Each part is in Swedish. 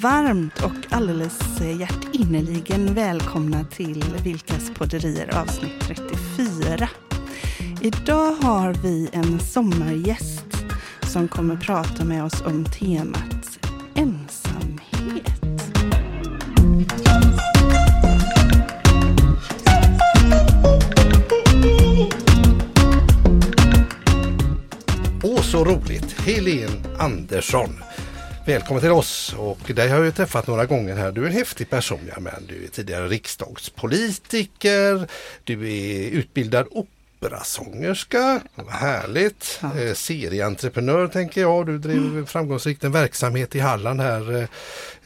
varmt och alldeles eh, hjärtinnerligen välkomna till Vilkas podderier avsnitt 34. Idag har vi en sommargäst som kommer prata med oss om temat ensamhet. Åh, så roligt! Helene Andersson. Välkommen till oss och dig har jag ju träffat några gånger här. Du är en häftig person, ja, men du är tidigare riksdagspolitiker, du är utbildad operasångerska, vad härligt. Ja. Eh, serieentreprenör tänker jag. Du driver Mm. framgångsrikt en verksamhet i Halland här eh,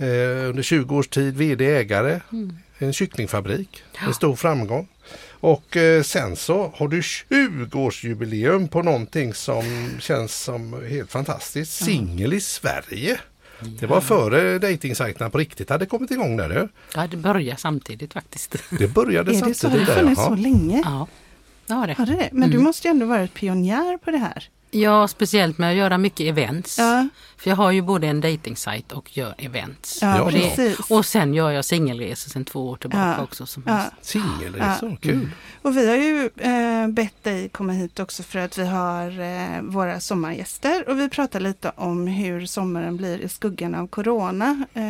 eh, under 20 års tid, VD-ägare. Mm. En kycklingfabrik, en stor framgång. Och eh, sen så har du 20-årsjubileum på någonting som känns som helt fantastiskt. Singel i Sverige. Det var före dejtingsajterna på riktigt hade kommit igång där du. Ja, det börjar samtidigt faktiskt. Det började Är det så? Har samtidigt det där. funnits så länge? Ja, det har det. Har det det? Men du måste ju ändå varit pionjär på det här. Ja, speciellt med att göra mycket events. Ja, För jag har ju både en dejtingsajt och gör events. ja, Ja. och, det, och sen gör jag singelresor sen två år tillbaka Ja. också. Som Ja. Singelresor, Ja. kul. Och vi har ju eh, bett dig komma hit också för att vi har eh, våra sommargäster och vi pratar lite om hur sommaren blir i skuggan av Corona. Eh,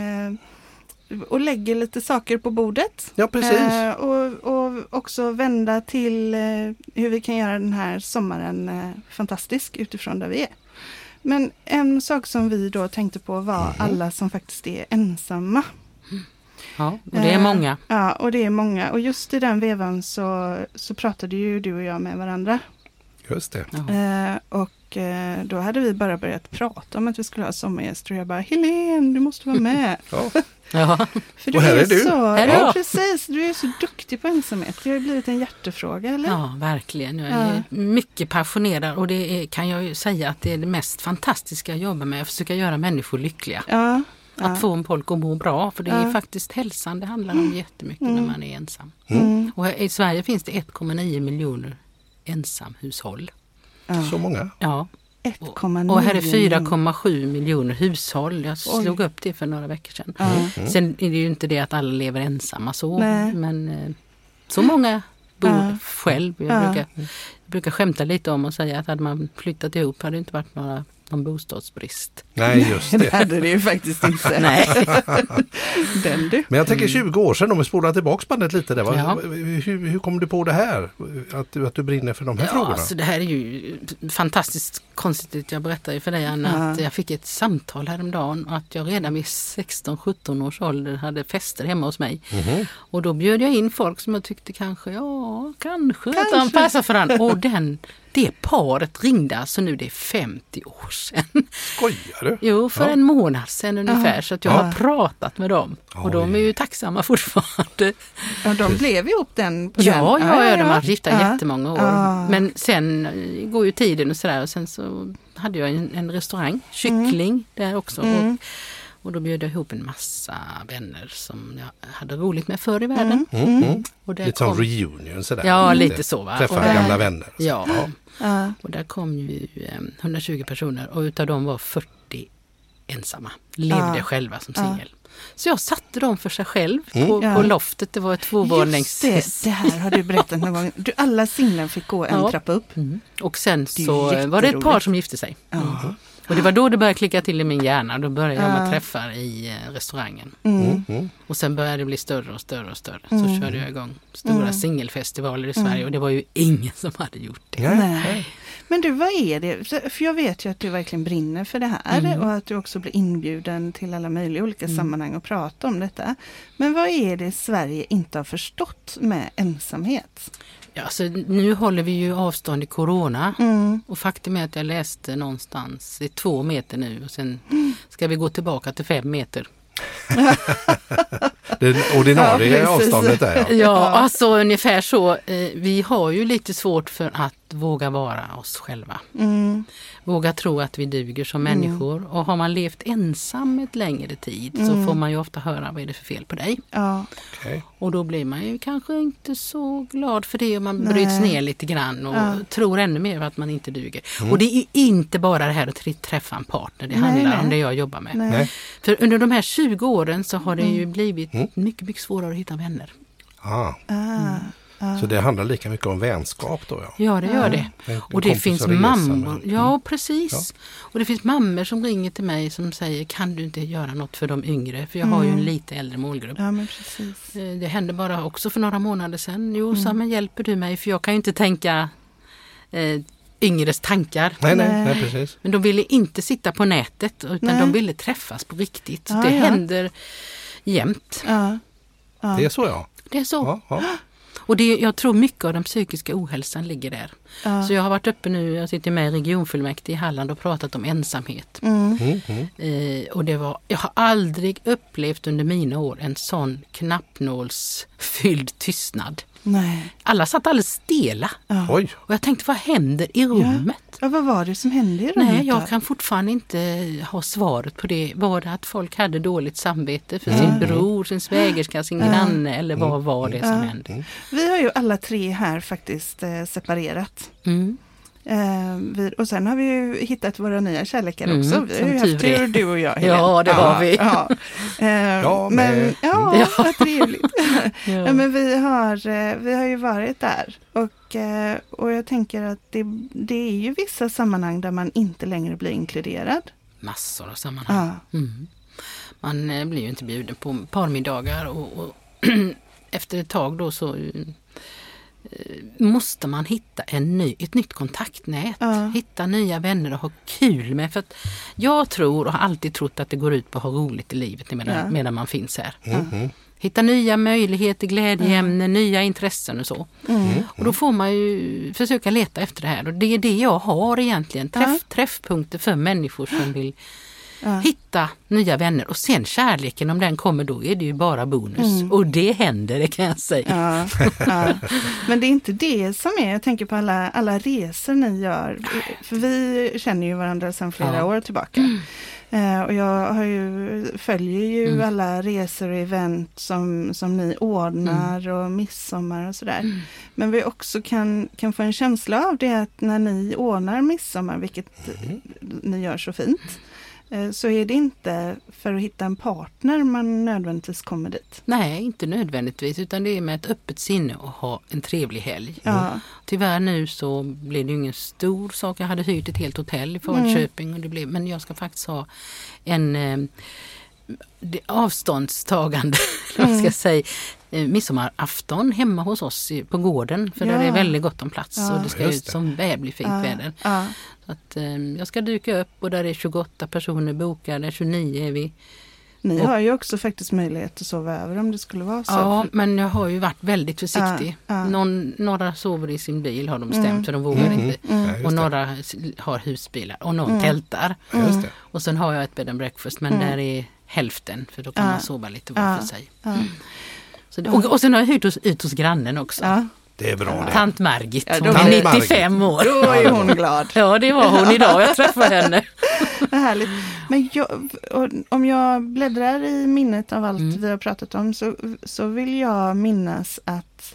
och lägger lite saker på bordet. Ja precis. Eh, och, och också vända till eh, hur vi kan göra den här sommaren eh, fantastisk utifrån där vi är. Men en sak som vi då tänkte på var Mhm. alla som faktiskt är ensamma. Ja, och det är Eh, många. Ja, och det är många. Och just i den vevan så, så pratade ju du och jag med varandra. Just det. Ja. Eh, och eh, då hade vi bara börjat prata om att vi skulle ha sommargäster och jag bara Helene, du måste vara med. Ja. Ja. För du Och här är du. Så, Här är ja, jag. precis, du är så duktig på ensamhet. Det har blivit en hjärtefråga, eller? ja, verkligen. Jag är mycket passionerad och det är, kan jag ju säga att det är det mest fantastiska jag jobbar med. Att försöka göra människor lyckliga. Ja, ja. Att få folk att må bra. För det är Ja. faktiskt hälsan det handlar om jättemycket när man är ensam. Mm. Och här- i Sverige finns det 1,9 miljoner ensamhushåll. Ja. Så många. Ja, 1,9 och här är miljoner. 4,7 miljoner hushåll. Jag Oj. slog upp det för några veckor sedan. Ja. Sen är det ju inte det att alla lever ensamma så, Nej. men eh, så många bor Ja. själv. Jag, Ja. brukar, jag brukar skämta lite om och säga att hade man flyttat ihop hade det inte varit några, någon bostadsbrist. Nej just Det det. hade det ju faktiskt inte. Nej. Den du. Men jag tänker 20 år sedan om vi spolar tillbaks bandet lite där. Vad- Ja. Hur, hur kom du på det här? Att du, att du brinner för de här Ja, frågorna? alltså det här är ju fantastiskt konstigt. Jag berättade ju för dig Anna Ja. att jag fick ett samtal häromdagen att jag redan vid 16-17 års ålder hade fester hemma hos mig. Mhm. Och då bjöd jag in folk som jag tyckte kanske, ja kanske, att de Kanske. passar för varandra. Och den, det paret ringde alltså nu, det är 50 år sedan. Skojar du? Jo, för Ja. en månad sedan ungefär. Ja. Så att jag Ja. har pratat med dem. Och de är ju tacksamma fortfarande. Ja, de blev ihop den på Ja, den. ja, ja, de har gifta Ja. jättemånga år. Ja. Men sen eh, går ju tiden och sådär och sen så hade jag en, en restaurang, kyckling där också. Mm. Och, och då bjöd jag ihop en massa vänner som jag hade roligt med förr i världen. Mm, mm. Och där Lite som kom, reunion sådär. Ja, lite så, va. Träffa Och där- gamla vänner. ja, Ja. och där kom ju eh, 120 personer och utav dem var 40 ensamma. Levde Ja. själva som Ja. singel. Så jag satte dem för sig själv Mm. på, Ja. på loftet. Det var ett tvåvånings... Just det, det här har du berättat någon gång. Du, alla singlar fick gå en Ja. trappa upp. Mm. Och sen så var det ett par som gifte sig. Och det var då det började klicka till i min hjärna. Då började jag med träffar i eh, restaurangen. Mm. Mm, mm. Och sen började det bli större och större och större. Så Mm. körde jag igång stora Mm. singelfestivaler i Sverige och det var ju ingen som hade gjort det. Nej. Men du, vad är det? För jag vet ju att du verkligen brinner för det här Mm. och att du också blir inbjuden till alla möjliga olika sammanhang och prata om detta. Men vad är det Sverige inte har förstått med ensamhet? Ja, alltså, nu håller vi ju avstånd i Corona. Mm. Och faktum är att jag läste någonstans, det är två meter nu och sen ska vi gå tillbaka till fem meter. Det ordinarie Ja, avståndet där ja. Ja, alltså ungefär så. Eh, Vi har ju lite svårt för att att våga vara oss själva. Mm. Våga tro att vi duger som människor. Och har man levt ensam ett längre tid så Mm. får man ju ofta höra vad är det för fel på dig. Ja. Okej. Och då blir man ju kanske inte så glad för det och man Nej. bryts ner lite grann och Ja. tror ännu mer att man inte duger. Och det är inte bara det här att tr- träffa en partner det Nej, handlar om det jag jobbar med. Nej. För under de här 20 åren så har det ju blivit Mm. mycket, mycket svårare att hitta vänner. Ah, Så det handlar lika mycket om vänskap då ja. Ja, det gör det. En- en Och det finns mammor. Ja, precis. Och det finns mammor som ringer till mig som säger kan du inte göra något för de yngre? För jag har ju en lite äldre målgrupp. Ja, men precis. Eh, Det hände bara också för några månader sedan. Jo, Mm. men hjälper du mig? För jag kan ju inte tänka eh, yngres tankar. Nej, nej, Nej. nej, precis. Men de ville inte sitta på nätet utan Nej. de ville träffas på riktigt. Ja, det ja. händer jämt. Ja. Ja. Det är så ja. Det är så. Och det, jag tror mycket av den psykiska ohälsan ligger där. Ja. Så jag har varit uppe nu, jag sitter med i regionfullmäktige i Halland och pratat om ensamhet. Mm. Mm, mm. Eh, och det var, jag har aldrig upplevt under mina år en sån knappnålsfylld tystnad. Nej. Alla satt alldeles stela. Ja. Oj, Och jag tänkte, vad händer i rummet? ja, vad var det som hände i rummet Nej, jag då? kan fortfarande inte ha svaret på det. Var det att folk hade dåligt samvete för Mm. sin bror, sin svägerska, sin granne eller vad var det som Ja. hände? Vi har ju alla tre här faktiskt eh, separerat. Mm. Eh, vi, och sen har vi ju hittat våra nya kärlekar Mm, också. Vi har ju haft tur du och jag Helene. Ja, det har vi. Ja. Eh, Jag men, ja, Ja. vad trevligt. Ja. Ja, men vi, har, eh, vi har ju varit där och, och jag tänker att det, det är ju vissa sammanhang där man inte längre blir inkluderad. Massor av sammanhang. Ja. Mm. Man blir ju inte bjuden på parmiddagar och, och efter ett tag då så måste man hitta en ny, ett nytt kontaktnät. Ja. Hitta nya vänner och ha kul med. För att jag tror och har alltid trott att det går ut på att ha roligt i livet medan, Ja. medan man finns här. Mm, mm. Hitta nya möjligheter, glädjeämnen, nya intressen och så. Mm. Och då får man ju försöka leta efter det här och det är det jag har egentligen. Träff, Ja. Träffpunkter för människor som vill Ja. hitta nya vänner och sen kärleken om den kommer då är det ju bara bonus. Mm. Och det händer, det kan jag säga. Ja, ja. Men det är inte det som är, jag tänker på alla, alla resor ni gör. För vi känner ju varandra sedan flera år tillbaka. Eh, och jag har ju, följer ju Mm. alla resor och event som, som ni ordnar och midsommar och sådär. Mm. Men vi också kan, kan få en känsla av det att när ni ordnar midsommar, vilket ni gör så fint, så är det inte för att hitta en partner man nödvändigtvis kommer dit. Nej, inte nödvändigtvis utan det är med ett öppet sinne och ha en trevlig helg. Ja, Tyvärr nu så blev det ingen stor sak. Jag hade hyrt ett helt hotell i Falköping och det blev, men jag ska faktiskt ha en eh, avståndstagande, vad ska säga, eh, midsommarafton hemma hos oss i- på gården. För där Ja. är väldigt gott om plats Ja. och det ska Just ut som jävligt fint ja, väder. ja. Så att, eh, jag ska dyka upp och där är 28 personer bokade, 29 är vi. Ni Och- har ju också faktiskt möjlighet att sova över om det skulle vara så. Ja, men jag har ju varit väldigt försiktig. Ja, ja. Någon, några sover i sin bil har de bestämt Mm. för de vågar Mm. inte. Mm. Ja, Och några har husbilar och någon Mm. tältar. Ja, Just det. Och sen har jag ett bed and breakfast men Mm. där är hälften för då kan Ja. man sova lite var Ja. för sig. Det, och, och sen har jag hyrt hos, ut hos grannen också. Ja. Det är bra det. Tant Margit, Ja, hon är blir det- 95 år. Då är hon glad. Ja det var hon idag, jag träffade henne. Vad härligt. Men jag, om jag bläddrar i minnet av allt Mm. vi har pratat om så, så vill jag minnas att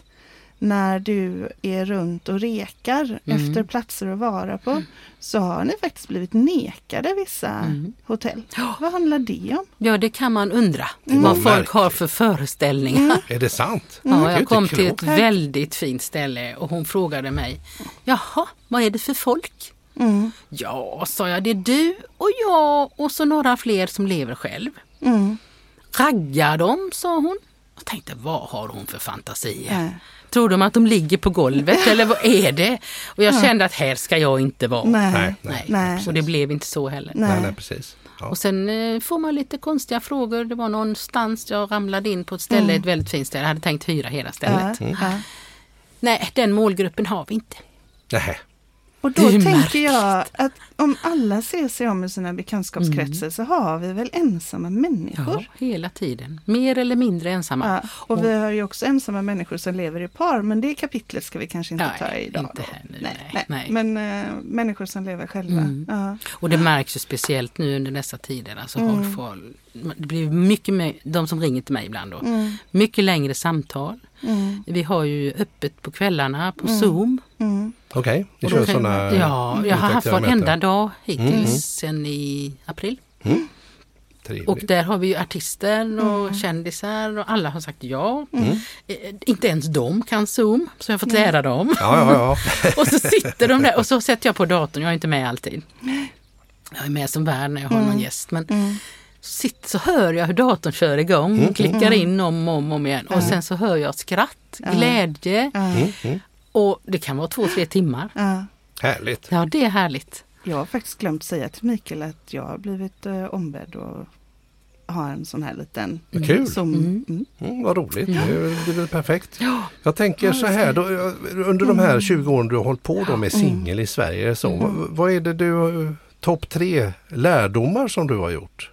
när du är runt och rekar Mm. efter platser att vara på så har ni faktiskt blivit nekade vissa Mm. hotell. Vad handlar det om? Ja det kan man undra Mm. vad folk har för föreställningar. Är det sant? Ja, Det jag kom till ett väldigt fint ställe och hon frågade mig Jaha, vad är det för folk? Mm. Ja, sa jag, det är du och jag och så några fler som lever själv. Mm. Raggar de, sa hon. Jag tänkte, vad har hon för fantasier? Tror de att de ligger på golvet eller vad är det? Och jag kände att här ska jag inte vara. Nej. Nej, Nej. Nej. Och det blev inte så heller. Nej. Nej, precis. Ja. Och sen eh, får man lite konstiga frågor. Det var någonstans jag ramlade in på ett ställe, Mm. ett väldigt fint ställe. Jag hade tänkt hyra hela stället. Ja, ja. Nej, den målgruppen har vi inte. Mm. Nej. Och då tänker märkligt. jag att om alla ser sig om i sina bekantskapskretsar så har vi väl ensamma människor? Ja, hela tiden. Mer eller mindre ensamma. Ja, och vi har ju också ensamma människor som lever i par, men det kapitlet ska vi kanske inte Nej, ta idag. inte här nu, nej, nej, nej. Men äh, människor som lever själva. Mm. Ja. Och det märks ju speciellt nu under dessa tider. Alltså Mm. folk, det blir mycket mer, de som ringer till mig ibland då. Mm. Mycket längre samtal. Mm. Vi har ju öppet på kvällarna på Zoom. Mm. Okej, ni Och då kör sådana Ja, jag har haft varenda dag hittills Mm. sen i april. Trevligt. Och där har vi ju artister och Mm. kändisar och alla har sagt ja. Eh, Inte ens de kan Zoom, så jag har fått lära dem. Mm. Ja, ja, ja. Och så sitter de där och så sätter jag på datorn, jag är inte med alltid. Jag är med som värd när jag har någon gäst. Men Mm. Sitter, så hör jag hur datorn kör igång och klickar in om och om, om igen. Och sen så hör jag skratt, glädje Ja. Mm. och det kan vara två, tre timmar. Ja. Härligt. Ja, det är härligt. Jag har faktiskt glömt säga till Mikael att jag har blivit eh, ombedd att ha en sån här liten Vad kul. Zoom. Mm. Mm, vad roligt, det är det väl perfekt. Ja. Jag tänker så här, då, under de här 20 åren du har hållit på då med singel i Sverige, så, vad, vad är det du, topp tre lärdomar som du har gjort?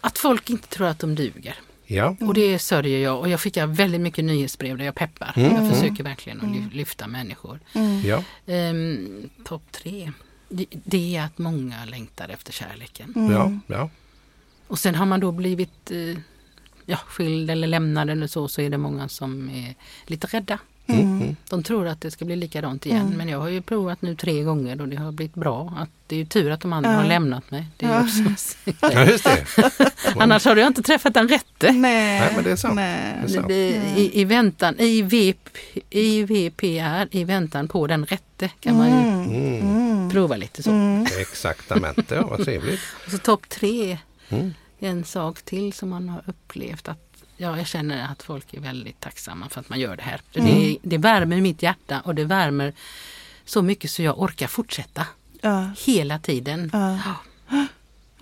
Att folk inte tror att de duger. Ja, Och det sörjer jag och jag skickar väldigt mycket nyhetsbrev där jag peppar. Jag försöker verkligen att ly- lyfta människor. ja, Ehm, Topp tre. Det, det är att många längtar efter kärleken. ja, ja. Och sen har man då blivit eh, ja, skild eller lämnad eller så, så är det många som är lite rädda. Mm. De tror att det ska bli likadant igen. Men jag har ju provat nu tre gånger och det har blivit bra. Att det är ju tur att de andra Ja. har lämnat mig. Det är Ja. också ja just det. Annars hade jag inte träffat den rätte. Nej, Nej, men det är sant. Nej. Det är sant. I, I väntan, i, VP, i VPR, i väntan på den rätte kan man ju Mm. Mm. prova lite så. Mm. Exaktamente, ja, vad trevligt. Och så topp tre, Mm. en sak till som man har upplevt att Ja, jag känner att folk är väldigt tacksamma för att man gör det här. För det, det värmer mitt hjärta och det värmer så mycket så jag orkar fortsätta Ja. hela tiden. Ja.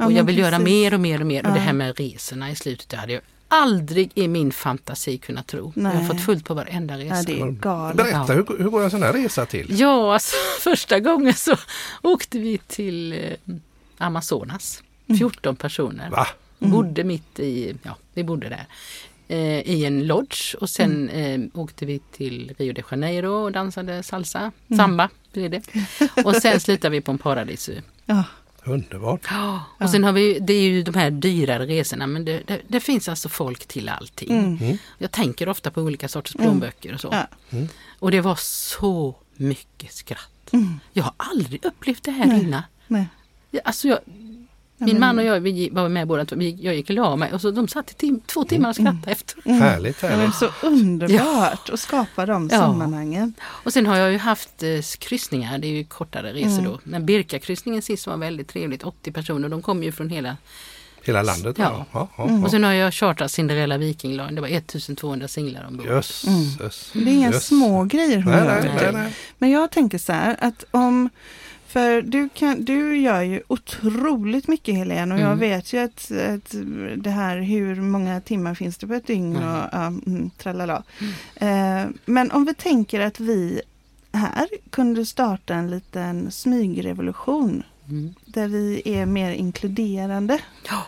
Ja, och jag vill göra precis. mer och mer och mer. Och det här med resorna i slutet, det hade jag aldrig i min fantasi kunnat tro. Jag har Nej. fått fullt på varenda resa. Ja, det är galet. Berätta, hur, hur går en sån här resa till? Ja, alltså, första gången så åkte vi till eh, Amazonas. 14 personer. Va? Bodde mitt i, ja, vi bodde där. Eh, I en lodge och sen eh, åkte vi till Rio de Janeiro och dansade salsa, samba blir det. Och sen slutade vi på en paradisö. Ja. Underbart. Ja, och sen har vi, det är ju de här dyrare resorna men det, det, det finns alltså folk till allting. Mm. Jag tänker ofta på olika sorters plånböcker och så. Ja. Och det var så mycket skratt. Mm. Jag har aldrig upplevt det här Nej. innan. Nej. Alltså jag, min man och jag vi var med båda två. Vi gick- Jag gick och la mig och så de satt i tim, två timmar och skrattade efter. Härligt, Ja, men härligt. så underbart att skapa de Ja. sammanhangen. Och sen har jag ju haft eh, kryssningar, det är ju kortare resor Mm. då. Men Birka-kryssningen sist var väldigt trevligt, 80 personer. De kom ju från hela... Hela landet? Ja. ja, ja, Och ja. sen har jag chartrat Cinderella Viking Line, det var 1200 singlar ombord. Jösses. Det är inga jöss. små grejer hon Nej, gör. nej, nej, nej. Men jag tänker så här att om för du, kan, du gör ju otroligt mycket Helene och jag Mm. vet ju att, att det här hur många timmar finns det på ett dygn Mm. och ja, mm, tralala. Eh, men om vi tänker att vi här kunde starta en liten smygrevolution Mm. där vi är mer inkluderande. Ja,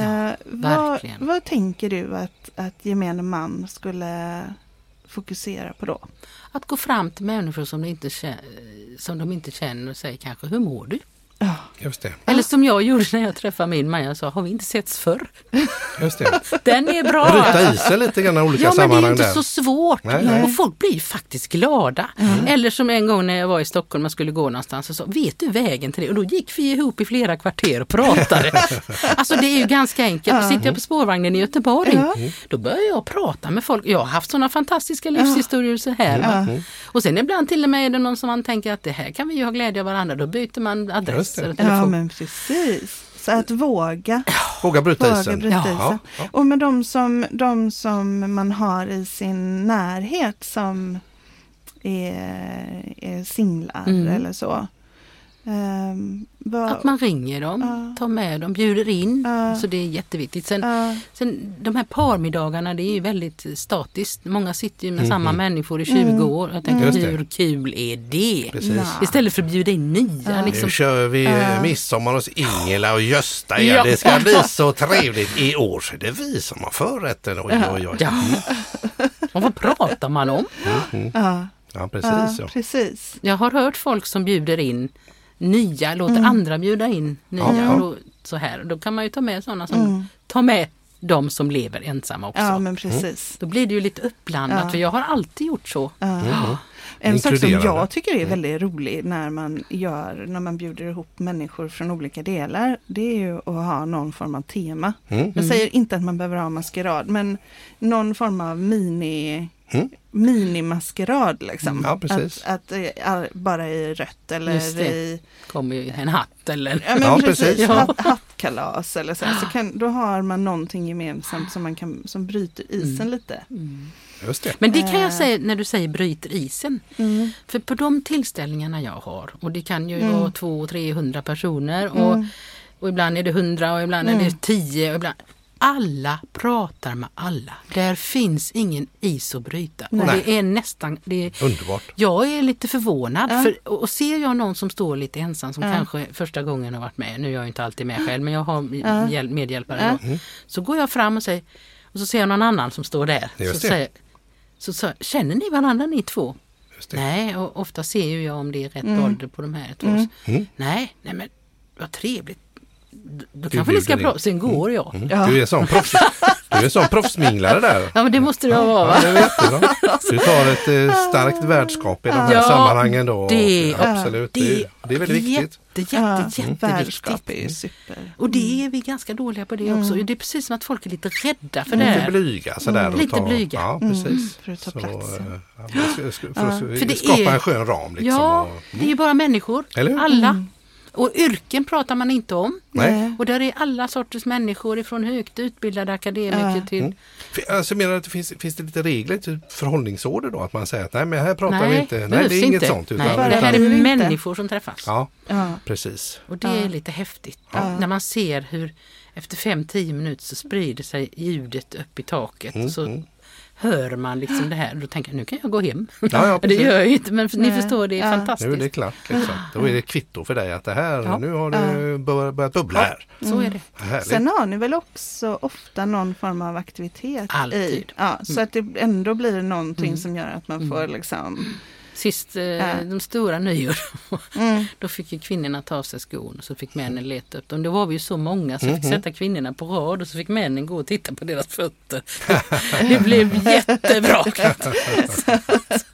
Eh, vad, verkligen. vad tänker du att, att gemene man skulle fokusera på då? Att gå fram till människor som de inte känner, som de inte känner och säga kanske, hur mår du? Ja, Just det. Eller som jag gjorde när jag träffade min man, jag sa, har vi inte setts förr? Just det. Den är bra! Bryta isen lite grann i olika Ja men det är sammanhang inte där. så svårt Nej, nej. och folk blir faktiskt glada. Eller som en gång när jag var i Stockholm och skulle gå någonstans och sa, vet du vägen till det? Och då gick vi ihop i flera kvarter och pratade. alltså det är ju ganska enkelt. Och sitter jag på spårvagnen i Göteborg, Ja. då börjar jag prata med folk. Jag har haft sådana fantastiska livshistorier så här. va? Och sen ibland till och med är det någon som man tänker att det här kan vi ju ha glädje av varandra. Då byter man Just och telefon. ja men precis. Så att våga. Våga bryta Våga isen. bryta isen. Ja. Och med de som, de som man har i sin närhet som är, är singlar Mm. eller så. Ehm, vad- Att man ringer dem, Ja. tar med dem, bjuder in. Ja. Så det är jätteviktigt. Sen, Ja. sen de här parmiddagarna det är ju väldigt statiskt. Många sitter ju med samma människor i 20 Mm. år. Jag tänker hur kul är det? Precis. Istället för att bjuda in nya. Liksom. Nu kör vi Ja. midsommar hos Ingela och Gösta igen. Ja. Det ska bli så trevligt. I år så är det vi som har förrätten. Oj, oj, oj. Ja. Och vad pratar man om? Ja. Ja, precis. Ja. precis. Jag har hört folk som bjuder in nya, låter andra bjuda in nya. Ja. Och då, så här. Då kan man ju ta med sådana som Mm. tar med de som lever ensamma också. Ja, men precis. Då blir det ju lite uppblandat Ja. för jag har alltid gjort så. Ja. En sak som jag tycker är väldigt rolig när man gör, när man bjuder ihop människor från olika delar, det är ju att ha någon form av tema. Mm. Jag säger inte att man behöver ha maskerad, men någon form av mini Mm. minimaskerad liksom. Ja, precis. Att, att eh, all- bara i rött eller Just det. i kommer ju en hatt eller... ja, men Ja, precis, precis. Hatt, hattkalas eller så. så kan, då har man någonting gemensamt som, man kan, som bryter isen lite. Just det. Men det kan jag Eh. säga när du säger bryter isen. Mm. För på de tillställningarna jag har, och det kan ju Mm. vara 200-300 personer och, Mm. och ibland är det 100 och ibland är Mm. det 10 och ibland alla pratar med alla. Där finns ingen is att bryta. Och Nej. det är nästan... Det är, Underbart. jag är lite förvånad. Ja. För, och ser jag någon som står lite ensam som Ja. kanske första gången har varit med, nu är jag inte alltid med själv men jag har Ja. hjäl- medhjälpare. Då. Så går jag fram och säger, och så ser jag någon annan som står där. Just så säger, så, så, känner ni varandra ni två? Nej, och ofta ser ju jag om det är rätt Mm. ålder på de här två. Mm. Mm. Nej, nej men vad trevligt. Då, Du kanske ni ska prata, sen går jag. Mm. Ja. Du är en sån proffs, du är en sån proffsminglare där. Ja men det måste det vara va? Ja, det är jättebra. Du tar ett eh, starkt värdskap i de här Ja, sammanhangen då. det- Och, absolut, det, det är väldigt viktigt. Jätte, Ja, jätte, jätteviktigt. värdskap är super. Och det är vi ganska dåliga på det också. Det är precis som att folk är lite rädda för det Lite blyga sådär. och Lite blyga. Ja, Mm, precis. för att ta Så, platsen. eh, för att För det skapa är- en skön ram liksom. Ja, och, det är ju bara människor. Alla. Och yrken pratar man inte om. Nej. Och där är alla sorters människor ifrån högt utbildade akademiker Ja. till... Mm. Alltså, menar du att det finns, finns det lite regler, typ förhållningsorder då? Att man säger att nej men här pratar vi inte. Nej det är inget inte. sånt. Utan, Nej, det här utan, är människor som träffas. Ja, Ja. precis. Och det Ja. är lite häftigt. Ja. När man ser hur efter 5-10 minuter så sprider sig ljudet upp i taket. Mm, så mm. Hör man liksom det här. Då tänker jag nu kan jag gå hem. Ja, ja, det gör jag inte men ni Nej. förstår det är Ja. fantastiskt. Nu är det klart. Liksom. Då är det kvitto för dig att det här, Ja. nu har det bör- börjat bubbla här. Så är det. Härligt. Sen har ni väl också ofta någon form av aktivitet? I, Alltid. ja, så att det ändå blir någonting Mm. som gör att man får liksom... Sist eh, Ja. de stora nyår Mm. Då fick ju kvinnorna ta av sig skorna och så fick männen leta upp dem. Då var vi ju så många så jag fick Mhm. sätta kvinnorna på rad och så fick männen gå och titta på deras fötter. Det blev jättebra. Att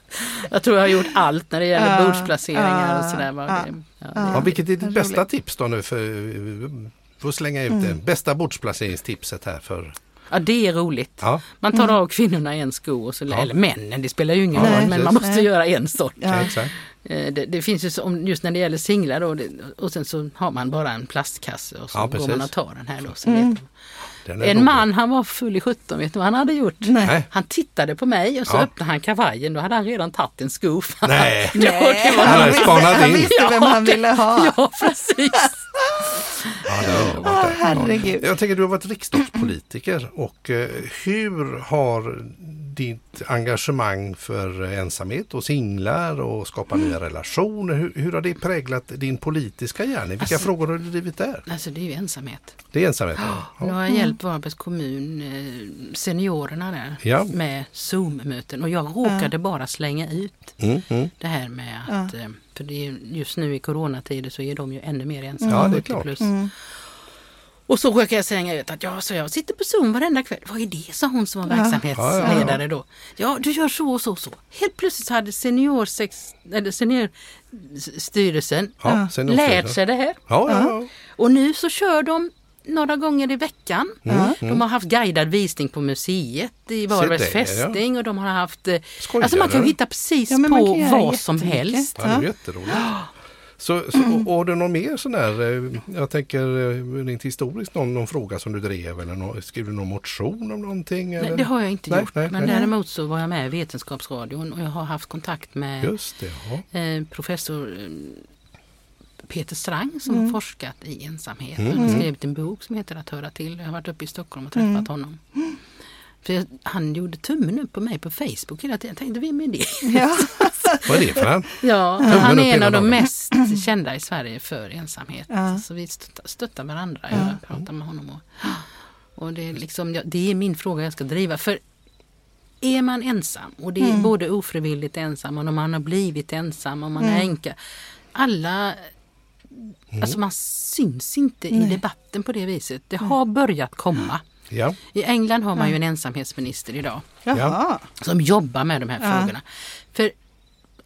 jag tror jag har gjort allt när det gäller Ja, bordsplaceringar och sådär. Ja, ja, ja. vilket är ditt bästa tips då nu för Får slänga ut Mm. det. Bästa bordsplaceringstipset här för... ja, det är roligt. Ja, Man tar av kvinnorna en sko, och så, Ja. eller männen, det spelar ju ingen Ja, roll, men man precis. måste Nej. göra en sort. Eh, Det, det finns ju så, om- just när det gäller singlar då, det, och sen så har man bara en plastkasse och så Ja, går man precis. och tar den här då. Så Mm. En rolig. man han var full i 17, vet du vad han hade gjort? Nej. Han tittade på mig och så Ja. öppnade han kavajen, då hade han redan tagit en sko. Nej. Det var Han hade spanat Han in. visste vem han ville ha. Ja, precis. Ja, det har Åh, varit det. herregud. Jag tänker du har varit riksdagspolitiker och eh, hur har ditt engagemang för ensamhet och singlar och skapa nya relationer, hur, hur har det präglat din politiska gärning? Vilka Alltså- frågor har du drivit där? Alltså det är ju ensamhet. Det är ensamhet? Nu Ja. har jag hjälpt Varbergs kommun, eh, seniorerna där, Ja. med Zoom-möten och jag råkade bara slänga ut Mm, mm. det här med att, eh, för det är, just nu i coronatider så är de ju ännu mer ensamma. Ja, det är 70 klart. Plus. Mm. Och så råkade jag slänga ut att ja, så jag sitter på Zoom varenda kväll. Vad är det, sa hon som var Ja. verksamhetsledare då. Ja, du gör så och så och så. Helt plötsligt så hade seniorsex, eller seniorstyrelsen Ja, lärt sig det här. Ja, ja, ja. Och nu så kör de några gånger i veckan. Mm, De har haft guidad visning på museet i Varbergs det, ja. fästning och de har haft... eh, Skojar Alltså man kan hitta precis Ja, på vad som helst. Ja, det är jätteroligt. Så, så, och har du någon mer sån här, eh, jag tänker eh, rent historiskt, någon, någon fråga som du drev eller nå- skrev du någon motion om någonting? Eller? Nej, det har jag inte Nej, gjort. nej, men nej. däremot så var jag med i Vetenskapsradion och jag har haft kontakt med Just det, ja. eh, professor eh, Peter Strang som Mm. har forskat i ensamhet. Han har skrivit en bok som heter Att höra till. Jag har varit uppe i Stockholm och träffat Mm. honom. För jag, han gjorde tummen upp på mig på Facebook hela tiden. Jag tänkte, vem är det? Ja. Vad är det för en? Ja, Tummen han är en av de mest kända i Sverige för ensamhet. Ja. Så vi stöttar, stöttar varandra. Jag pratar med honom. Och, och det, är liksom, ja, det är min fråga jag ska driva. För är man ensam, och det är Mm. både ofrivilligt ensam och om man har blivit ensam och man är änka. Alla, alltså man syns inte i Nej. debatten på det viset. Det har börjat komma. Ja, I England har man ju en ensamhetsminister idag Jaha. som jobbar med de här Ja. frågorna. För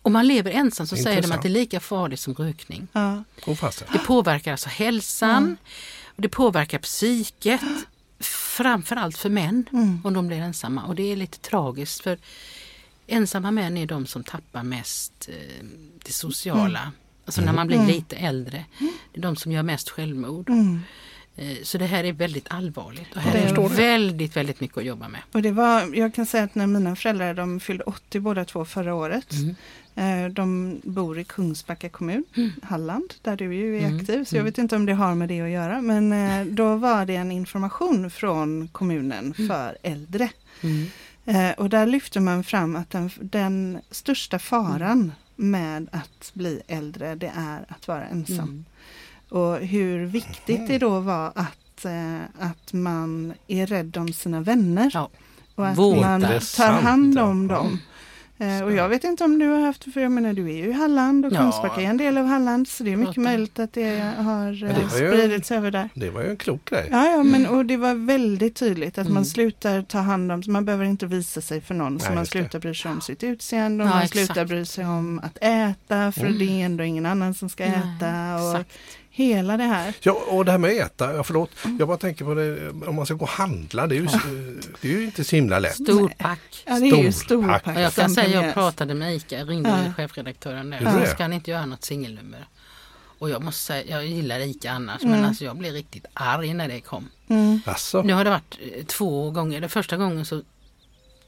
om man lever ensam så säger de Intressant. att det är lika farligt som rökning. Ja. Det påverkar alltså hälsan, och det påverkar psyket, framförallt för män Mm. om de blir ensamma. Och det är lite tragiskt för ensamma män är de som tappar mest eh, det sociala. Alltså när man blir lite äldre. Det är de som gör mest självmord. Mm. Eh, Så det här är väldigt allvarligt och här är väldigt, väldigt mycket att jobba med. Och det var, jag kan säga att när mina föräldrar de fyllde 80 båda två förra året. Mm. Eh, de bor i Kungsbacka kommun, Halland, där du ju är Mm. aktiv. Så jag vet inte om det har med det att göra. Men eh, då var det en information från kommunen för äldre. Mm. Och där lyfter man fram att den, den största faran med att bli äldre det är att vara ensam. Mm. Och hur viktigt det då var att, eh, att man är rädd om sina vänner. Ja. Och att Vårdar. man tar hand ja. om dem. Eh, och jag vet inte om du har haft, för jag menar du är ju i Halland och Ja. Kungsbacka är en del av Halland. Så det är mycket möjligt att det har det eh, ju- spridits över där. Det var ju en klok grej. Ja, ja men och det var väldigt tydligt att Mm. man slutar ta hand om, så man behöver inte visa sig för någon, så Nej, man just det. slutar bry sig om sitt utseende och Ja, man exakt. slutar bry sig om att äta, för Mm. det är ändå ingen annan som ska Nej, äta och exakt. Hela det här. Ja, och det här med att äta, ja, förlåt, jag bara tänker på det, om man ska gå och handla, det är ju, det är ju inte så himla lätt. Storpack. Ja, det är ju Storpack. storpack. Och jag kan säga, jag pratade med ICA, ringde Ja. chefredaktören där. Det? ska han inte göra något singelnummer. Och jag måste säga, jag gillar ICA annars, Mm. men alltså jag blev riktigt arg när det kom. Mm. Alltså, Nu har det varit eh, två gånger, det första gången så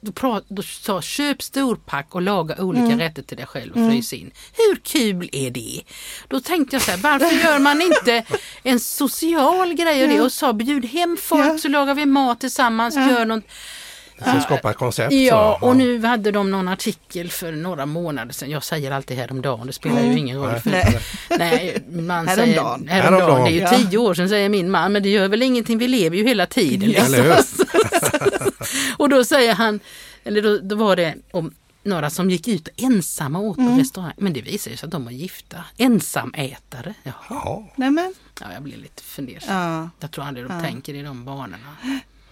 då, prat, då sa köp storpack och laga olika Mm. rätter till dig själv och frys in. Hur kul är det? Då tänkte jag så här, varför gör man inte en social grej av det och sa bjud hem folk Ja. så lagar vi mat tillsammans, Ja. gör något jag ska skapa ett koncept. Ja, och nu hade de någon artikel för några månader sedan. Jag säger alltid häromdagen, det spelar ju ingen roll. För, Nej. nej, man säger, häromdagen. Häromdagen. Det är ju Ja. tio år sedan säger min man, men det gör väl ingenting, vi lever ju hela tiden. Ja. Liksom. Och då säger han, eller då, då var det om några som gick ut ensamma åt Mm. på restaurang. Men det visar sig att de var gifta. Ensamätare. Jaha. Ja, Nej, men, Ja, jag blir lite fundersam. ja. Jag tror aldrig de Ja. tänker i de banorna.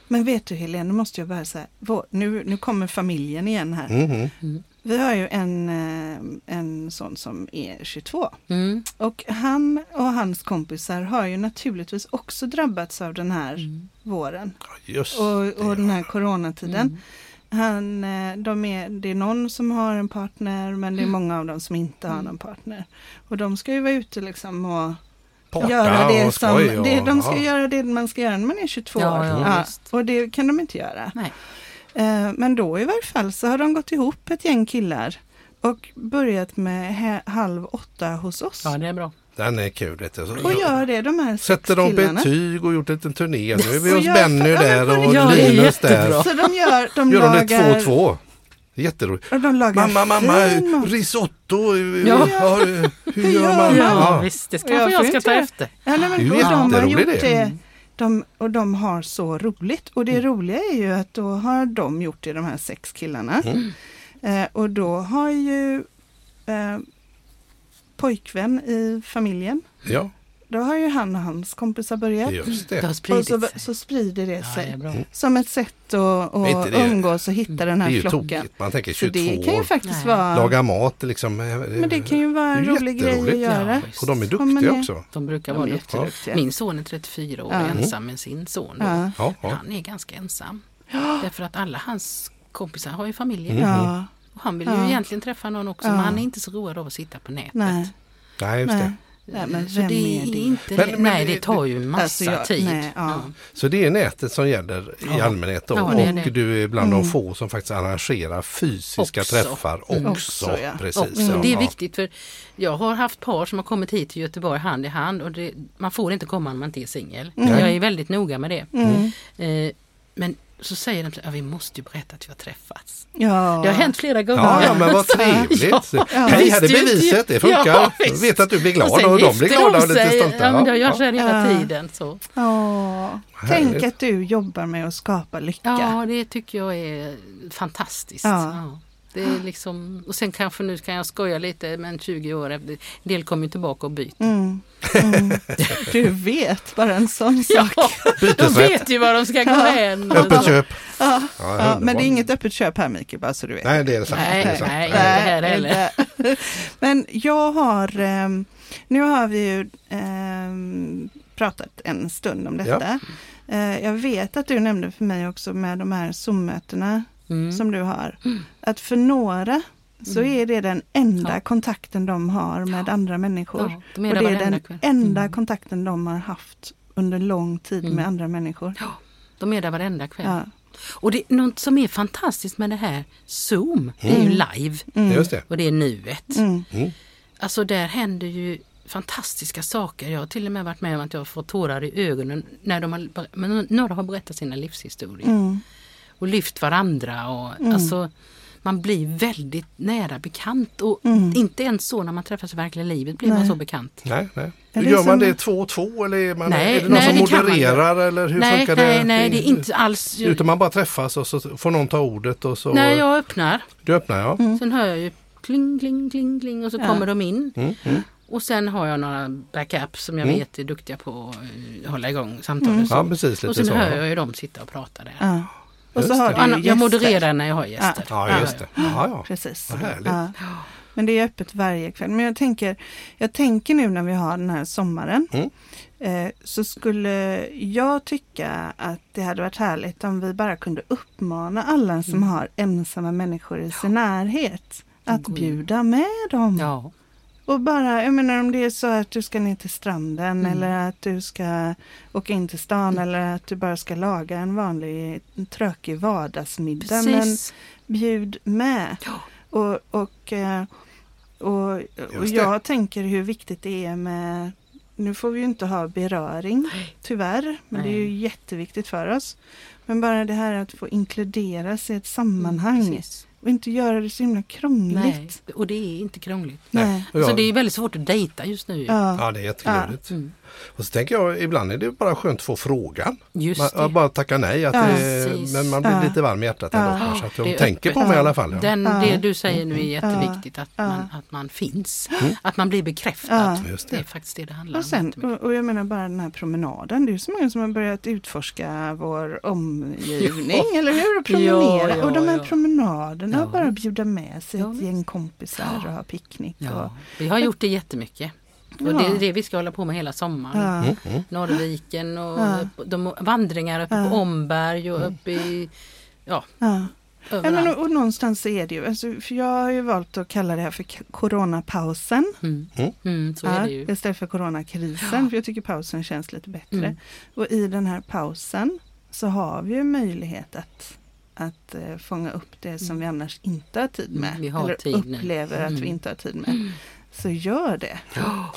men vet du Helene, nu måste jag bara säga, nu, nu kommer familjen igen här. mhm. Vi har ju en, eh, en sån som är 22 Mm. och han och hans kompisar har ju naturligtvis också drabbats av den här Mm. våren just och, och den här coronatiden. Mm. Han, eh, de är, det är någon som har en partner men det är många av dem som inte har någon partner. Och de ska ju vara ute liksom och göra det och som, och- det, de ska ja. göra det man ska göra när man är 22 Ja, år. ja, och det kan de inte göra. Nej. Eh, Men då i varje fall så har de gått ihop ett gäng killar och börjat med halv åtta hos oss. Ja, det är bra. Den är kul. Vet du. Och gör det de här Sätter de killarna. betyg och gjort en turné. Nu är vi hos Benny ja, där och ja, det Linus där. Så de gör, de Gör de det lagar, 2-2. Jätteroligt. och de lagar Mamma, mamma, fin mat. risotto. Ja. Ja. Hur Hur gör man? Ja, Ja. visst, det kanske jag jag ska ta efter. Ja, nej, men, Det är ju och de har gjort det. det. De, och de har så roligt. Och Mm. det roliga är ju att då har de gjort det, de här sex killarna. Mm. Eh, och då har ju eh, pojkvän i familjen, Ja, då har ju han och hans kompisar börjat. just Det det. Och så, så sprider det Ja, det sig. är bra. Som ett sätt att, att det- umgås och hitta den Det är här ju flocken. tokigt. Man tänker Så 22 det kan ju faktiskt Nej. vara... Laga mat liksom. Men det kan ju vara en Det rolig grej att göra. Ja. Och de är duktiga ner. också. De brukar De vara duktiga. jätteduktiga. Min son är 34 år och Ja. ensam med sin son. Ja. Ja, ja. Han är ganska ensam. Därför att alla hans kompisar har ju familjer. Mm. Ja. Och han vill ju Ja. egentligen träffa någon också Ja. men han är inte så road av att sitta på nätet. Nej. Nej, just det. Nej. Men vem det är är det? inte Men- det. men Nej, det- det tar ju massa Alltså, jag- tid. nej, ja. Så det är nätet som gäller i Ja. allmänhet då. Ja, det är och det. du är bland Mm. de få som faktiskt arrangerar fysiska Också. träffar Mm. också. Också, ja. Precis, Och ja. det är viktigt för jag har haft par som har kommit hit till Göteborg hand i hand och det, man får inte komma om man inte är singel. Mm. Jag är väldigt noga med det. Mm. Eh, men så säger de att vi måste ju berätta att vi har träffats. Ja. Det har hänt flera gånger. Ja, ja, men vad trevligt. Ja, Hej, här är beviset, det funkar. Ja, visst. vet att du blir glad sen och, de blir glada och de lite stolta. Ja, men jag Ja, gör så här hela Ja. tiden. Så. Ja. Tänk att du jobbar med att skapa lycka. Ja, det tycker jag är fantastiskt. Ja. Det är liksom, och sen kanske nu kan jag skoja lite men 20 år efter, en del kommer ju tillbaka och byter. Mm. Mm. Du vet bara en sån sak. Ja, de vet ju var de ska gå hän. Öppet köp. Ja. Ja, Ja, men det är inget öppet köp här Mikael, bara så du vet. Nej, det är det sant. Nej, det är sant. nej. inte här heller. Men jag har, ehm, nu har vi ju ehm, pratat en stund om detta. Eh, Jag vet att du nämnde för mig också med de här Zoom-mötena Mm. som du har, att för några så Mm. är det den enda Ja. kontakten de har med andra människor. Ja, de är och det är den kväll. enda Mm. kontakten de har haft under lång tid Mm. med andra människor. De är där varenda kväll. Ja. Och det är något som är fantastiskt med det här Zoom, det är ju live Mm. Det. och det är nuet. Mm. Mm. Alltså där händer ju fantastiska saker. Jag har till och med varit med om att jag fått tårar i ögonen när de har, men några har berättat sina livshistorier. Mm. Och lyft varandra. Och, Mm. alltså, man blir väldigt nära bekant. Och Mm. inte ens så när man träffas i verkliga livet blir man Nej. så bekant. Nej, nej. Gör man det två och två eller är, man, Nej, är det någon nej, som det man modererar eller hur nej, funkar nej, det? nej, det är inte alls... Utan man bara träffas och så får någon ta ordet och så Nej, jag öppnar. du öppnar ja. Mm. Sen hör jag ju kling, kling, kling, kling och så Ja. kommer de in. Mm, mm. Och sen har jag några backups som jag Mm. vet är duktiga på att hålla igång samtalet. Mm. Så. Ja precis lite och sen så. hör jag ju dem sitta och prata där. Ja. Och så har du ju jag modererar när jag har gäster. Ja just det. Ja, ja. Precis. Ja. Men det är öppet varje kväll. Men jag tänker, jag tänker nu när vi har den här sommaren Mm. eh, så skulle jag tycka att det hade varit härligt om vi bara kunde uppmana alla som Mm. har ensamma människor i sin närhet att bjuda med dem. Ja. Och bara, jag menar om det är så att du ska ner till stranden Mm. eller att du ska åka in till stan eller att du bara ska laga en vanlig tråkig vardagsmiddag. Men Precis. bjud med. Ja. Och, och, eh, och, och jag tänker hur viktigt det är med nu får vi ju inte ha beröring, Nej. tyvärr, men det är ju Nej. jätteviktigt för oss. Men bara det här att få inkluderas i ett sammanhang Precis. Och inte göra det så himla Nej. krångligt. Och det är inte krångligt. Nej. Så det är väldigt svårt att dejta just nu. Ja. Ja det är jätteklurigt. Mm. Och så tänker jag ibland är det bara skönt att få frågan. Just Man, det. bara tacka nej, att Ja, det, men man blir Ja. lite varm i hjärtat ändå Ja. kanske. Att Det de är tänker på mig i alla fall. Ja. Den, Ja. Det du säger nu är jätteviktigt, att, Ja. man, att man finns. Mm. Att man blir bekräftad. Ja. Just Det är det. faktiskt det det handlar Och, sen, om. och, jag menar bara den här promenaden. Det är så många som har börjat utforska vår omgivning, eller hur? Och promenera. Ja, ja, och de här ja. promenaderna, Ja, bara bjuda med sig Ja, ett gäng kompisar och ha picknick. Och, Ja, vi har gjort det jättemycket. Och Ja. det är det vi ska hålla på med hela sommaren. ja. Mm, mm. Norrviken och Ja. upp- de vandringar uppe Ja. på Omberg och uppe i... Ja, Ja. Ja, men, överallt. och, och någonstans är det ju, alltså, för jag har ju valt att kalla det här för coronapausen. Mm. Mm. Mm, så är det ju. Istället för coronakrisen, Ja. för jag tycker pausen känns lite bättre. Mm. Och i den här pausen så har vi ju möjlighet att, att eh, fånga upp det som Mm. vi annars inte har tid med. Mm, vi har eller tid nu. upplever att vi Mm. inte har tid med. Så gör det,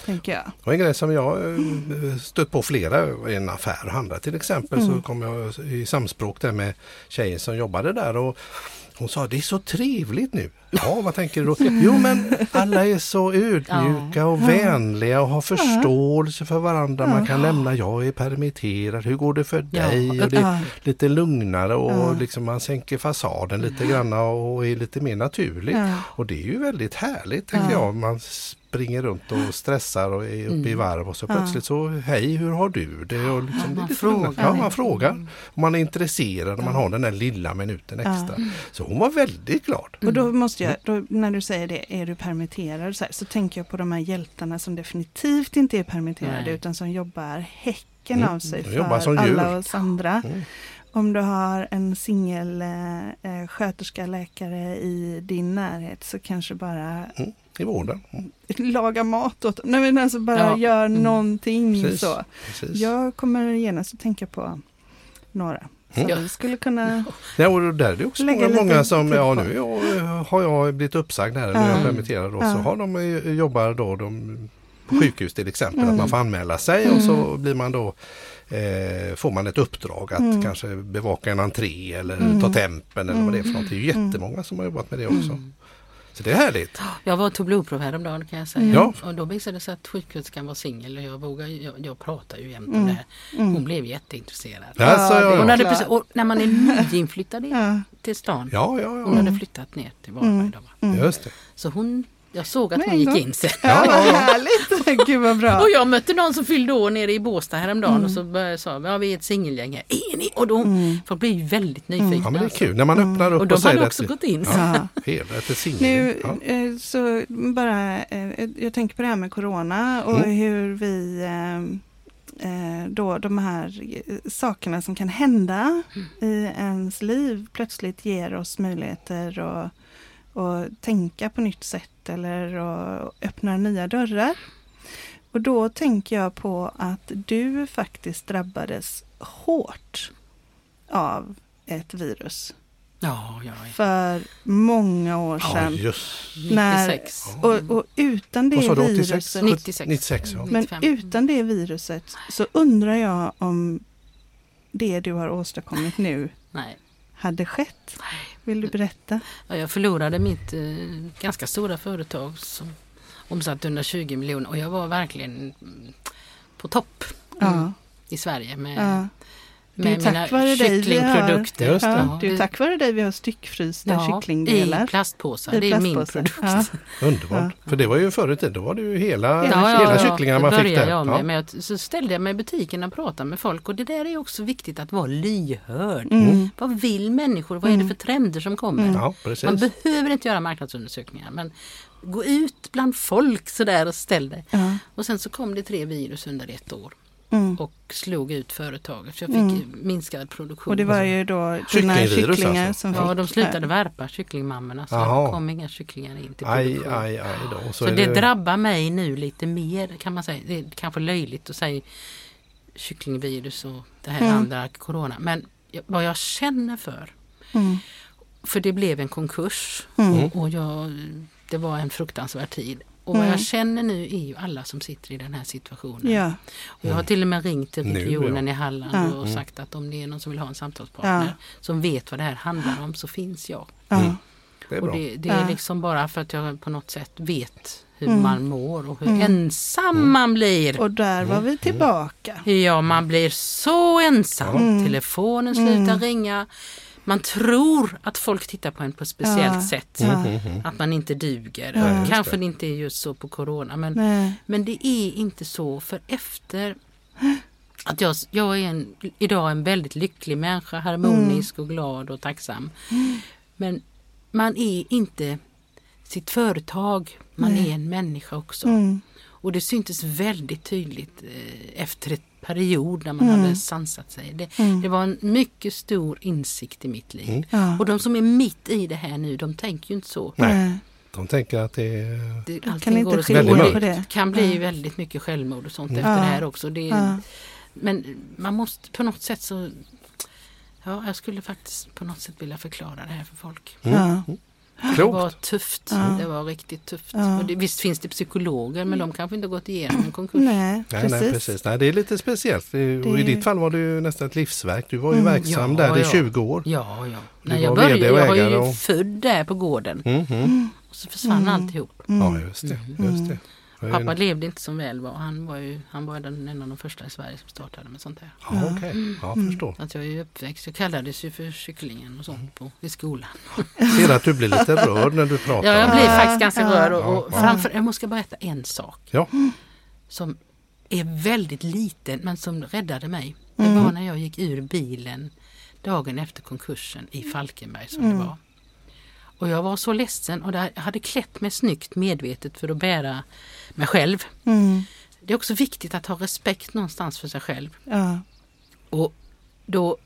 tänker jag. Och en grej som jag eh, stött på flera i en affär och handla till exempel så Mm. kom jag i samspråk där med tjejen som jobbade där och hon sa det är så trevligt nu. Ja, vad tänker du då? Jo, men alla är så ödmjuka och vänliga och har förståelse för varandra. Man kan nämna jag är permitterad, hur går det för dig? Och det är lite lugnare och liksom man sänker fasaden lite grann och är lite mer naturligt. Ja. Och det är ju väldigt härligt tänker Ja. jag. Man springer runt och stressar och är uppe i Mm. varv och så Ja. plötsligt så hej hur har du det? Och liksom, det man lite frågar. Ja, man frågar. Och man är intresserad och man har den där lilla minuten Ja. extra. Så hon var väldigt glad. Och då måste jag, då, när du säger det, är du permitterad så, här, så tänker jag på de här hjältarna som definitivt inte är permitterade Nej. utan som jobbar häcken Mm, av sig de jobbar för alla oss andra. Mm. Om du har en singel eh, eh, sköterska, läkare i din närhet så kanske bara Mm. I vården. Mm. laga mat åt Nej men alltså bara Ja. gör Mm. någonting Precis. så. Precis. Jag kommer genast att tänka på några. Så Mm. vi skulle kunna... Ja, och där är det också Lägga många, många som, ja nu jag, har jag blivit uppsagd här, nu är Ja. jag permitterad då, så har de eh, jobbar då de, på sjukhus till exempel, Mm. att man får anmäla sig och så blir man då eh, får man ett uppdrag att Mm. kanske bevaka en entré eller Mm. ta tempen eller vad det är för Mm. något. Det är ju jättemånga som har jobbat med det också. Så det är härligt. Jag var och tog blodprov häromdagen kan jag säga. Mm. Ja. Och då visade det sig att sjuksköterskan var singel och jag vågar, jag, jag pratar ju jämt om Mm. det här. Mm. Hon blev jätteintresserad. Ja, ja, ja. Hon hade precis, och när man är nyinflyttad i- Ja. till stan. Ja, ja, Hon ja. hade flyttat ner till Varberg. Mm. Då, va? Mm. Just det. Så hon, jag såg att Med hon gick in sen. Ja, vad härligt! Gud vad bra. Och jag mötte någon som fyllde år nere i Båstad häromdagen Mm. och så sa ja, vi är ett singelgäng här. Är ni? Och då, Mm. folk blir ju väldigt nyfikna. Ja men det är kul när man öppnar upp Och de och säger hade att också det- gått in. Ja, singel. Nu, Ja. eh, så bara, eh, jag tänker på det här med Corona och Mm. hur vi eh, då de här sakerna som kan hända i ens liv plötsligt ger oss möjligheter att och tänka på nytt sätt eller och öppnar nya dörrar. Och då tänker jag på att du faktiskt drabbades hårt av ett virus Ja, ja, ja. för många år Ja, sedan. just. När- 96. Och, och utan det Vad sa du, 86? viruset, 96. 96 ja. men 95. utan det viruset så undrar jag om det du har åstadkommit nu Nej. Hade skett. Vill du berätta? Ja, jag förlorade mitt eh, ganska stora företag som omsatte 120 miljoner och jag var verkligen på topp mm, i Sverige med. Det är med tack mina vare har- kycklingprodukter. Just det. ja. Det är tack vare dig vi har styckfrysta Ja, kycklingdelar. I plastpåsar, I det är min produkt. Ja. Underbart. För det var ju förr i tiden, då var det ju hela, Ja, hela ja, kycklingarna det man fick där. jag med. Ja. Men jag, så ställde jag mig i butiken och pratade med folk och det där är också viktigt att vara lyhörd. Mm. Vad vill människor? Vad är det för trender som kommer? Mm. ja, precis. Man behöver inte göra marknadsundersökningar men gå ut bland folk sådär och ställ dig. Ja. Och sen så kom det tre virus under ett år Mm. och slog ut företaget. Så jag fick Mm. minskad produktion. Och det var ju då dina kycklingar alltså? som Ja, fick de slutade här. värpa kycklingmammorna så Jaha. det kom inga kycklingar in till Aj, produktion. aj, aj då. Så, Så är det drabbar mig nu lite mer kan man säga. Det är kanske löjligt att säga kycklingvirus och det här Mm. andra corona. Men vad jag känner för, Mm. för det blev en konkurs Mm. och, och jag, det var en fruktansvärd tid. Och vad Mm. jag känner nu är ju alla som sitter i den här situationen. Ja. Och jag har till och med ringt till Nu, regionen ja. i Halland Ja. och sagt att om det är någon som vill ha en samtalspartner Ja. som vet vad det här handlar om så finns jag. Ja. Mm. det är Och bra. det, det är Ja. liksom bara för att jag på något sätt vet hur Mm. man mår och hur Mm. ensam man blir. Och där var vi tillbaka. Ja, man blir så ensam. Mm. Telefonen slutar Mm. ringa. Man tror att folk tittar på en på ett speciellt Ja. sätt. Mm, mm, mm. Att man inte duger. Ja, Kanske det. inte är just så på Corona. Men, Nej. men det är inte så. För efter att jag, jag är en, idag en väldigt lycklig människa. Harmonisk och glad och tacksam. Men man är inte sitt företag. Man Nej. är en människa också. Mm. Och det syntes väldigt tydligt eh, efter ett period när man Mm. hade sansat sig. Det, Mm. det var en mycket stor insikt i mitt liv. Mm. Ja. Och de som är mitt i det här nu, de tänker ju inte så. Nej. De tänker att det. Det, kan inte skilja på det. kan bli Ja. väldigt mycket självmord och sånt Mm. efter Ja. det här också. Det, Ja. Men man måste på något sätt så... Ja, jag skulle faktiskt på något sätt vilja förklara det här för folk. Mm. Ja. Det var Klokt. tufft. Ja. Det var riktigt tufft. Ja. Och det, visst finns det psykologer men de kanske inte har gått igenom en konkurs. Nej, Nej, precis. nej, precis. Nej, det är lite speciellt. Det, och I ditt fall var det ju nästan ett livsverk. Du var ju Mm. verksam Ja, där i ja. 20 år. Ja, ja. Du När jag började, jag var ju och- född där på gården. Mm, mm. Och så försvann Mm. alltihop. Mm. Ja, just det. Just det. Pappa en- levde inte som väl var. Han var ju han var den, en av de första i Sverige som startade med sånt här. Ja, okej. Ja, Mm. förstår. Så att jag är ju uppväxt. Jag kallades ju för kycklingen och sånt på, i skolan. Ser att du blir lite rörd när du pratar. Ja, jag blir faktiskt ganska ja. rörd. Och, och Ja. framför, jag måste berätta en sak. Ja. Som är väldigt liten men som räddade mig. Det Mm. var när jag gick ur bilen dagen efter konkursen i Falkenberg som Mm. det var. Och jag var så ledsen och jag hade klätt mig snyggt medvetet för att bära mig själv. Mm. Det är också viktigt att ha respekt någonstans för sig själv. Ja. Och då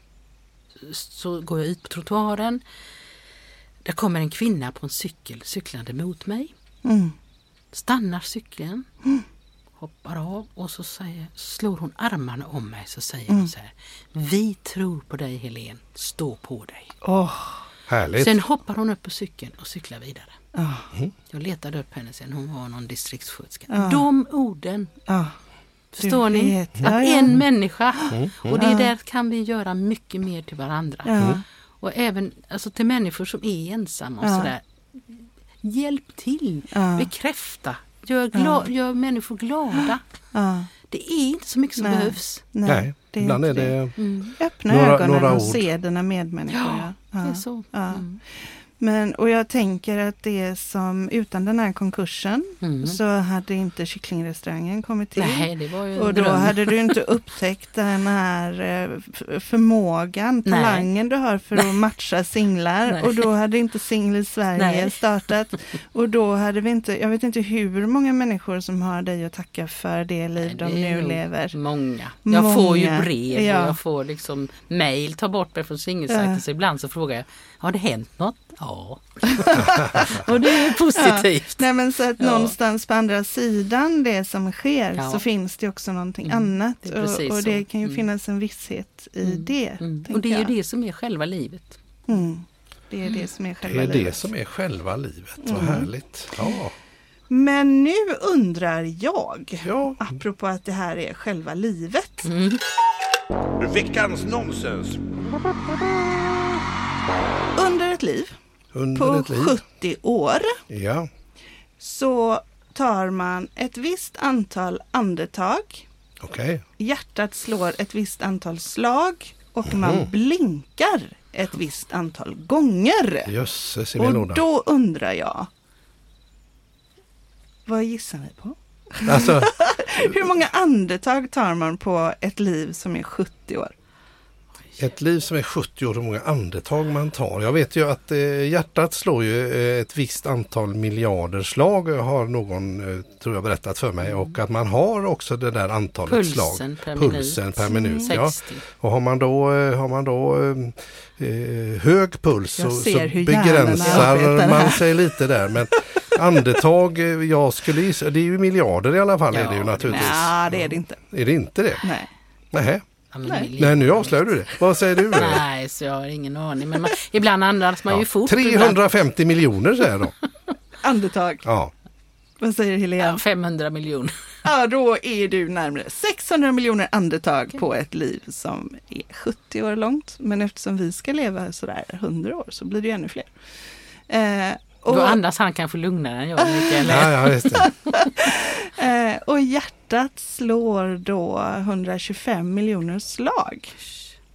så går jag ut på trottoaren. Där kommer en kvinna på en cykel cyklande mot mig. Mm. stannar cykeln, hoppar av och så säger, slår hon armarna om mig så säger hon så här. Vi tror på dig Helen, stå på dig. Åh, Härligt. Sen hoppar hon upp på cykeln och cyklar vidare. ja, Jag letade upp henne sen, hon var någon distriktssköterska. Ja. De orden, ja. förstår Du ni? vet. Att Ja, en människa, och det där kan vi göra mycket mer till varandra. Ja. Och även alltså, till människor som är ensamma och sådär. Hjälp till, bekräfta, gör, gla- gör människor glada. Det är inte så mycket som Nej. behövs. Nej, det är ibland är inte det... Mm. Öppna Några- ögonen några och ord. se dina medmänniskor. Ja, Ja, Det är så. Ja. Mm. Men, och jag tänker att det är som utan den här konkursen Mm. så hade inte kycklingrestaurangen kommit till. Nej, Och då dröm. hade du inte upptäckt den här eh, förmågan, Nej. talangen du har för att matcha singlar. Nej. Och då hade inte Singel Sverige startat. Och då hade vi inte, jag vet inte hur många människor som har dig att tacka för det liv de Det nu lever. Många. Jag får ju Många. brev Ja. och jag får liksom mail, ta bort mig från singelsajten. Ja. Så ibland så frågar jag, har det hänt något? Ja. och det är positivt. Nej men så att Ja. någonstans på andra sidan det som sker Ja. så finns det också någonting Mm, annat. det är och, och det så. kan ju Mm. finnas en visshet i Mm, det. Mm. Och det är ju jag. det som är själva livet. Mm. Det är det som är Det själva är livet. det som är själva livet. Vad Mm. härligt. Ja. Men nu undrar jag, ja. apropå att det här är själva livet. Mm. Veckans nonsens. Under ett liv på ett liv. 70 år Ja. så tar man ett visst antal andetag, Okej. hjärtat slår ett visst antal slag och man blinkar ett visst antal gånger. Jösses Och då undrar jag, vad gissar ni på? Alltså, Hur många andetag tar man på ett liv som är 70 år? Ett liv som är 70 år, hur många andetag man tar. Jag vet ju att eh, hjärtat slår ju eh, ett visst antal miljarder slag har någon, eh, tror jag, berättat för mig. Och att man har också det där antalet Pulsen slag. per Pulsen minut. per minut. Ja. 60. Och har man då, eh, har man då eh, eh, hög puls så, så begränsar man sig lite där. Men andetag, eh, jag skulle gissa, det är ju miljarder i alla fall Ja, är det ju naturligtvis. Nej, det är det inte. Är det inte det? Nej. Nej. Nej. Nej, nu avslöjar du det. Vad säger du? Nej, så jag har ingen aning. Men man, ibland andas man ju Ja, fort. Ibland, 350 miljoner säger då. Andetag. Ja. Vad säger Helene? ja, 500 miljoner. Ja, då är du närmare 600 miljoner andetag på ett liv som är 70 år långt. Men eftersom vi ska leva sådär 100 år så blir det ju ännu fler. Eh, och, Då andas han kanske lugnare än jag. Mikael. Ja, ja, just det. eh, och hjärtat slår då 125 miljoner slag.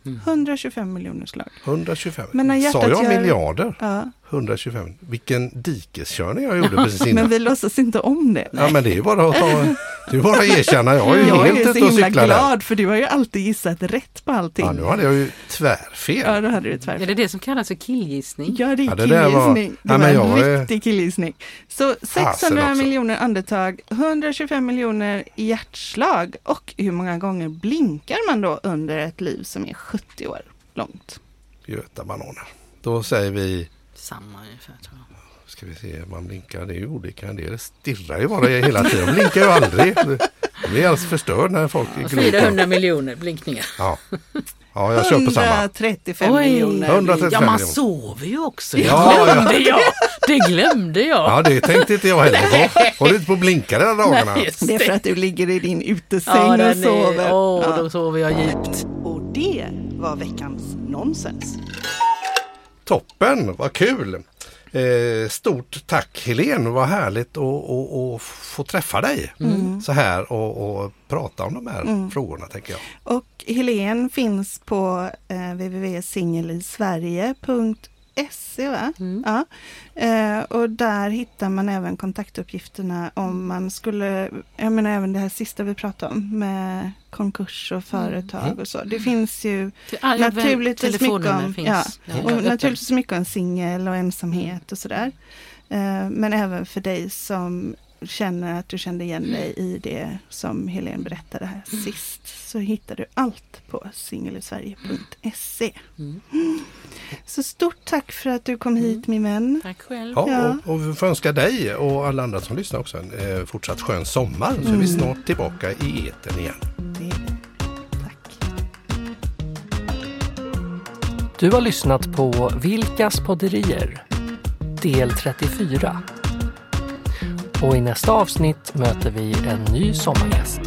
Mm. 125 miljoner slag. 125. Men när hjärtat Sa jag gör- miljarder? Ja, 125. Vilken dikeskörning jag gjorde precis innan. men vi låtsas inte om det. Ja men det är ju bara att ta, är ju bara erkänna. Jag är ju Jag helt är så ute och himla cyklar där. glad för du har ju alltid gissat rätt på allting. Ja, nu hade jag ju tvärfel. Ja, då hade du Är tvärfel. det det som kallas för killgissning? Ja, det är Ja, det där var- killgissning. Det Ja, var en jag är- riktig killgissning. Så 600 Fasen också. miljoner andetag, 125 miljoner hjärtslag och hur många gånger blinkar man då under ett liv som är 70 år långt? Götabananer. Då säger vi, Samma ungefär tror jag. Ska vi se, man blinkar, det är ju olika. En del stirrar ju bara hela tiden. De blinkar ju aldrig. Jag blir alldeles förstörd när folk Ja, glor på. 400 miljoner blinkningar. Ja. ja, jag kör på samma. 135 miljoner. 135 ja man sover ju också. Ja, det glömde jag. Det glömde jag. Ja, det tänkte inte jag heller på. Håller inte på att blinka hela dagarna. Nej, just Det är för att du ligger i din utesäng ja, och sover. åh, Ja. då sover jag djupt. Och det var veckans nonsens. Toppen, vad kul! Eh, stort tack Helene, vad härligt att, få träffa dig så här och, och prata om de här frågorna tänker jag. Och Helen finns på eh, www.singelisverige.se va? Mm. Ja. Eh, och där hittar man även kontaktuppgifterna om man skulle, jag menar även det här sista vi pratade om med konkurs och företag Mm. och så. Det finns ju vet, naturligtvis mycket om, finns. ja, Ja, och naturligtvis mycket om singel och ensamhet och sådär. Eh, men även för dig som känner att du kände igen dig i det som Helene berättade här sist så hittar du allt på singelisverige.se. Mm. Så stort tack för att du kom hit min vän. Tack själv. Ja, Ja. Och, och vi får önska dig och alla andra som lyssnar också en eh, fortsatt skön sommar. Så är vi snart tillbaka i etern igen. Tack. Du har lyssnat på Vilkas podderier, del 34. Och i nästa avsnitt möter vi en ny sommargäst.